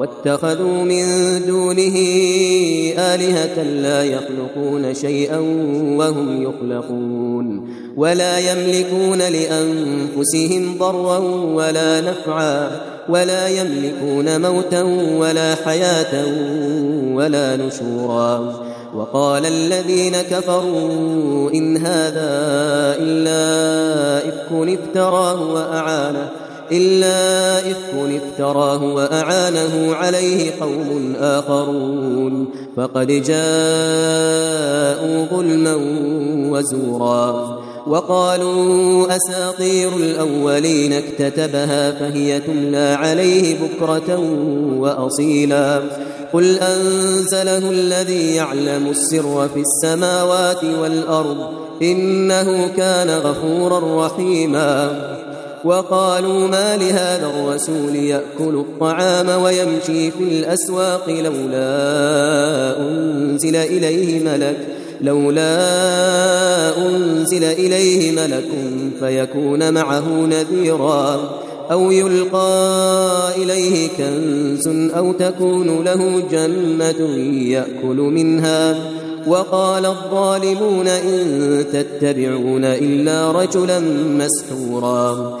واتخذوا من دونه آلهة لا يخلقون شيئا وهم يخلقون ولا يملكون لأنفسهم ضرا ولا نفعا ولا يملكون موتا ولا حياة ولا نشورا وقال الذين كفروا إن هذا إلا إفك افتراه وأعانه إلا إفك افتراه وأعانه عليه قوم آخرون. فقد جاءوا ظلما وزورا وقالوا أساطير الأولين اكتتبها فهي تملى عليه بكرة وأصيلا. قل أنزله الذي يعلم السر في السماوات والأرض إنه كان غفورا رحيما. وقالوا ما لهذا الرسول يأكل الطعام ويمشي في الأسواق لولا أنزل إليه ملك لولا أنزل إليه ملك فيكون معه نذيرا أو يلقى إليه كنز أو تكون له جنة يأكل منها. وقال الظالمون إن تتبعون إلا رجلا مسحورا.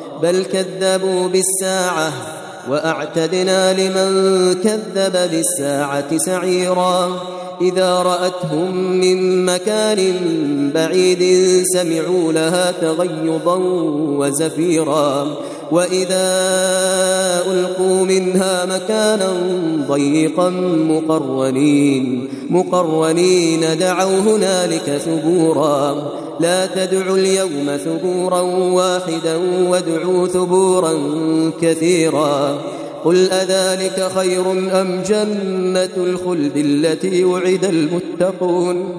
بل كذبوا بالساعة وأعتدنا لمن كذب بالساعة سعيرا إذا رأتهم من مكان بعيد سمعوا لها تغيظا وزفيرا وإذا ألقوا منها مكانا ضيقا مقرنين مقرنين دعوا هنالك ثبورا لا تدعوا اليوم ثبورا واحدا وادعوا ثبورا كثيرا. قل أذلك خير أم جنة الخلد التي وعد المتقون؟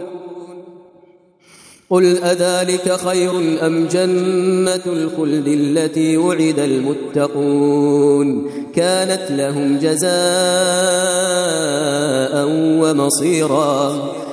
قل أذلك خير أم جنة الخلد التي وعد المتقون؟ كانت لهم جزاء ومصيرا.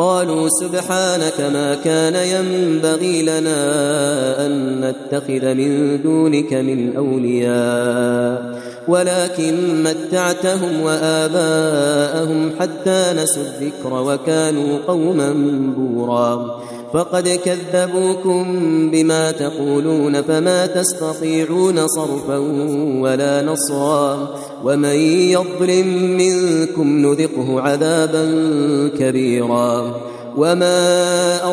قالوا سبحانك ما كان ينبغي لنا أن نتخذ من دونك من أولياء. ولكن متعتهم وآباءهم حتى نسوا الذكر وكانوا قوما بورا. فقد كذبوكم بما تقولون فما تستطيعون صرفا ولا نصرا. ومن يظلم منكم نذقه عذابا كبيرا. وما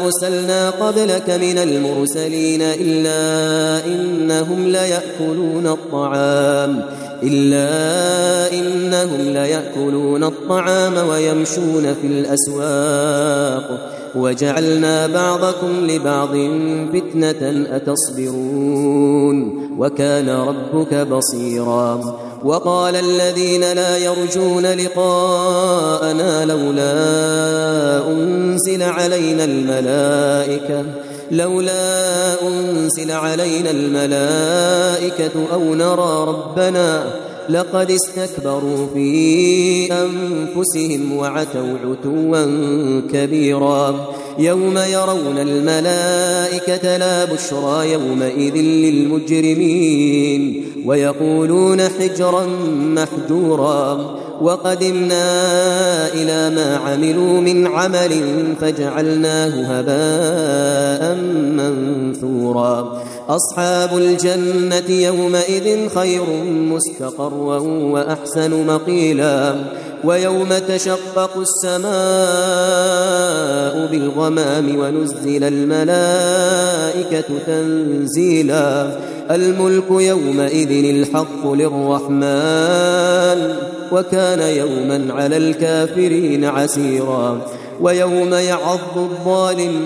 أرسلنا قبلك من المرسلين إلا إنهم ليأكلون الطعام. إلا إنهم ليأكلون الطعام ويمشون في الأسواق. وجعلنا بعضكم لبعض فتنة أتصبرون. وكان ربك بصيرا. وقال الذين لا يرجون لقاءنا لولا أنزل علينا الملائكة. لولا أنزل علينا الملائكة أو نرى ربنا لقد استكبروا في أنفسهم وعتوا عتوا كبيرا. يوم يرون الملائكة لا بشرى يومئذ للمجرمين ويقولون حجرا محجورا. وقدمنا إلى ما عملوا من عمل فجعلناه هباء أصحاب الجنة يومئذ خير مستقرا وأحسن مقيلا ويوم تشقق السماء بالغمام ونزل الملائكة تنزيلا الملك يومئذ الحق للرحمن وكان يوما على الكافرين عسيرا ويوم يعض الظالم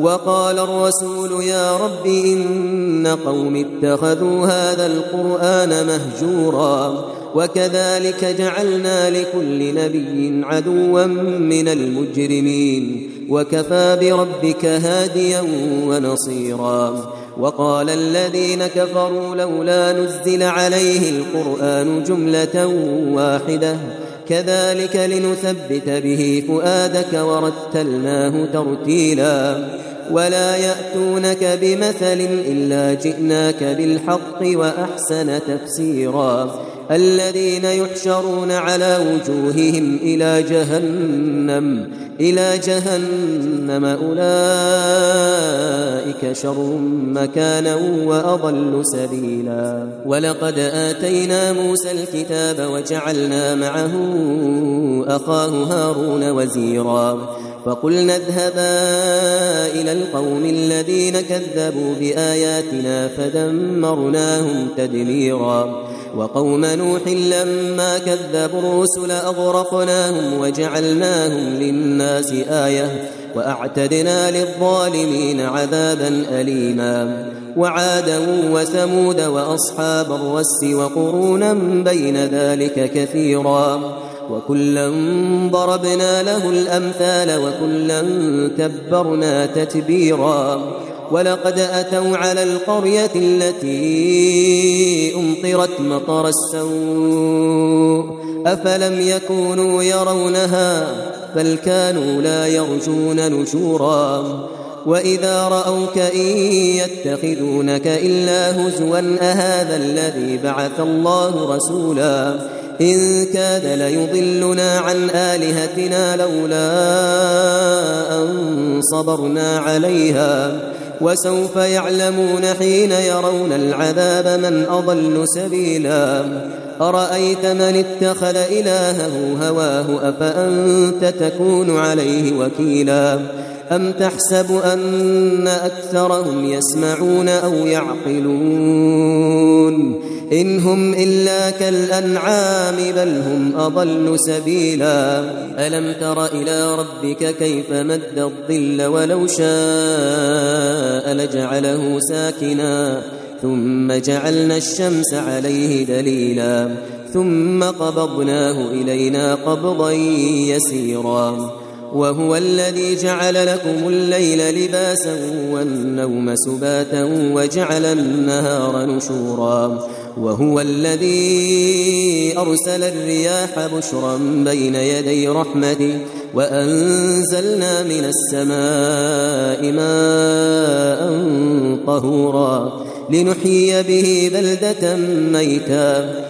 وقال الرسول يا رب إن قوم اتخذوا هذا القرآن مهجورا وكذلك جعلنا لكل نبي عدوا من المجرمين وكفى بربك هاديا ونصيرا وقال الذين كفروا لولا نزل عليه القرآن جملة واحدة كذلك لنثبت به فؤادك ورتلناه ترتيلا ولا يأتونك بمثل إلا جئناك بالحق وأحسن تفسيرا. الذين يحشرون على وجوههم إلى جهنم إلى جهنم أولئك شر مكانا وأضل سبيلا. ولقد آتينا موسى الكتاب وجعلنا معه أخاه هارون وزيرا. فقلنا اذهبا إلى القوم الذين كذبوا بآياتنا فدمرناهم تدميرا. وقوم نوح لما كذبوا الرسل أغرقناهم وجعلناهم للناس آية وأعتدنا للظالمين عذابا أليما. وعادا وثمود وأصحاب الرس وقرونا بين ذلك كثيرا. وكلا ضربنا له الأمثال وكلا تبرنا تتبيرا ولقد أتوا على القرية التي أمطرت مطر السوء أفلم يكونوا يرونها بل كانوا لا يرجون نشورا وإذا رأوك إن يتخذونك إلا هزوا أهذا الذي بعث الله رسولا إن كاد ليضلنا عن آلهتنا لولا أن صبرنا عليها وسوف يعلمون حين يرون العذاب من أضل سبيلا أرأيت من اتخذ إلهه هواه أفأنت تكون عليه وكيلا أم تحسب أن أكثرهم يسمعون أو يعقلون؟ إن هم إلا كالأنعام بل هم أضل سبيلا. ألم تر إلى ربك كيف مد الظل ولو شاء لجعله ساكنا؟ ثم جعلنا الشمس عليه دليلا. ثم قبضناه إلينا قبضا يسيرا. وهو الذي جعل لكم الليل لباسا والنوم سباتا وجعل النهار نشورا وهو الذي أرسل الرياح بشرا بين يدي رحمته وأنزلنا من السماء ماء طهورا لنحيي به بلدة ميتا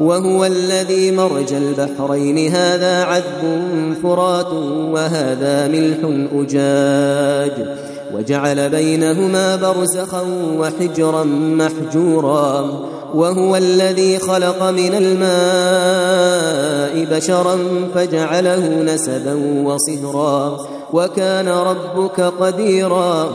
وهو الذي مرج البحرين. هذا عذب فرات وهذا ملح أجاج. وجعل بينهما برزخا وحجرا محجورا. وهو الذي خلق من الماء بشرا فجعله نسبا وصهرا. وكان ربك قديرا.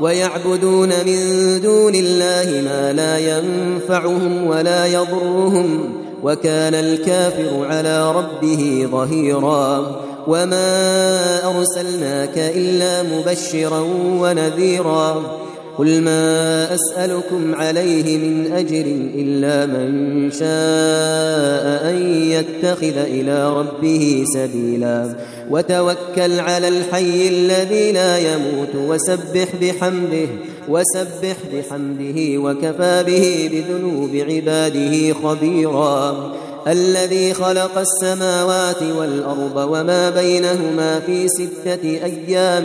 ويعبدون من دون الله ما لا ينفعهم ولا يضرهم. وكان الكافر على ربه ظهيرا وما أرسلناك إلا مبشرا ونذيرا قل ما أسألكم عليه من أجر إلا من شاء أن يتخذ إلى ربه سبيلا وتوكل على الحي الذي لا يموت وسبح بحمده وسبح بحمده وكفى به بذنوب عباده خبيرا. الذي خلق السماوات والأرض وما بينهما في ستة أيام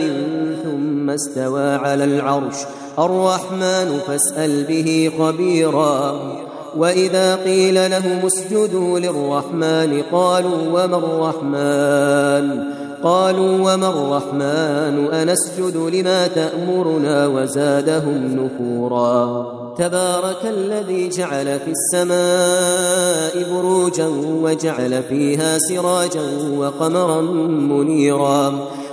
ثم استوى على العرش. الرحمن فاسأل به خبيرا. وإذا قيل لهم اسجدوا للرحمن قالوا وما الرحمن؟ قالوا وما الرحمن؟ أنسجد لما تأمرنا وزادهم نفورا. تبارك الذي جعل في السماء بروجا وجعل فيها سراجا وقمرا منيرا.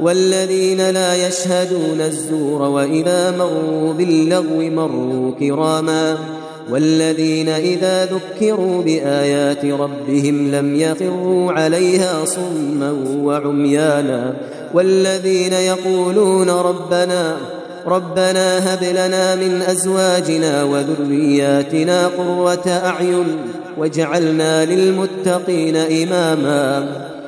والذين لا يشهدون الزور وإذا مروا باللغو مروا كراما والذين إذا ذكروا بآيات ربهم لم يخروا عليها صما وعميانا والذين يقولون ربنا ربنا هب لنا من أزواجنا وذرياتنا قرة أعين واجعلنا للمتقين إماما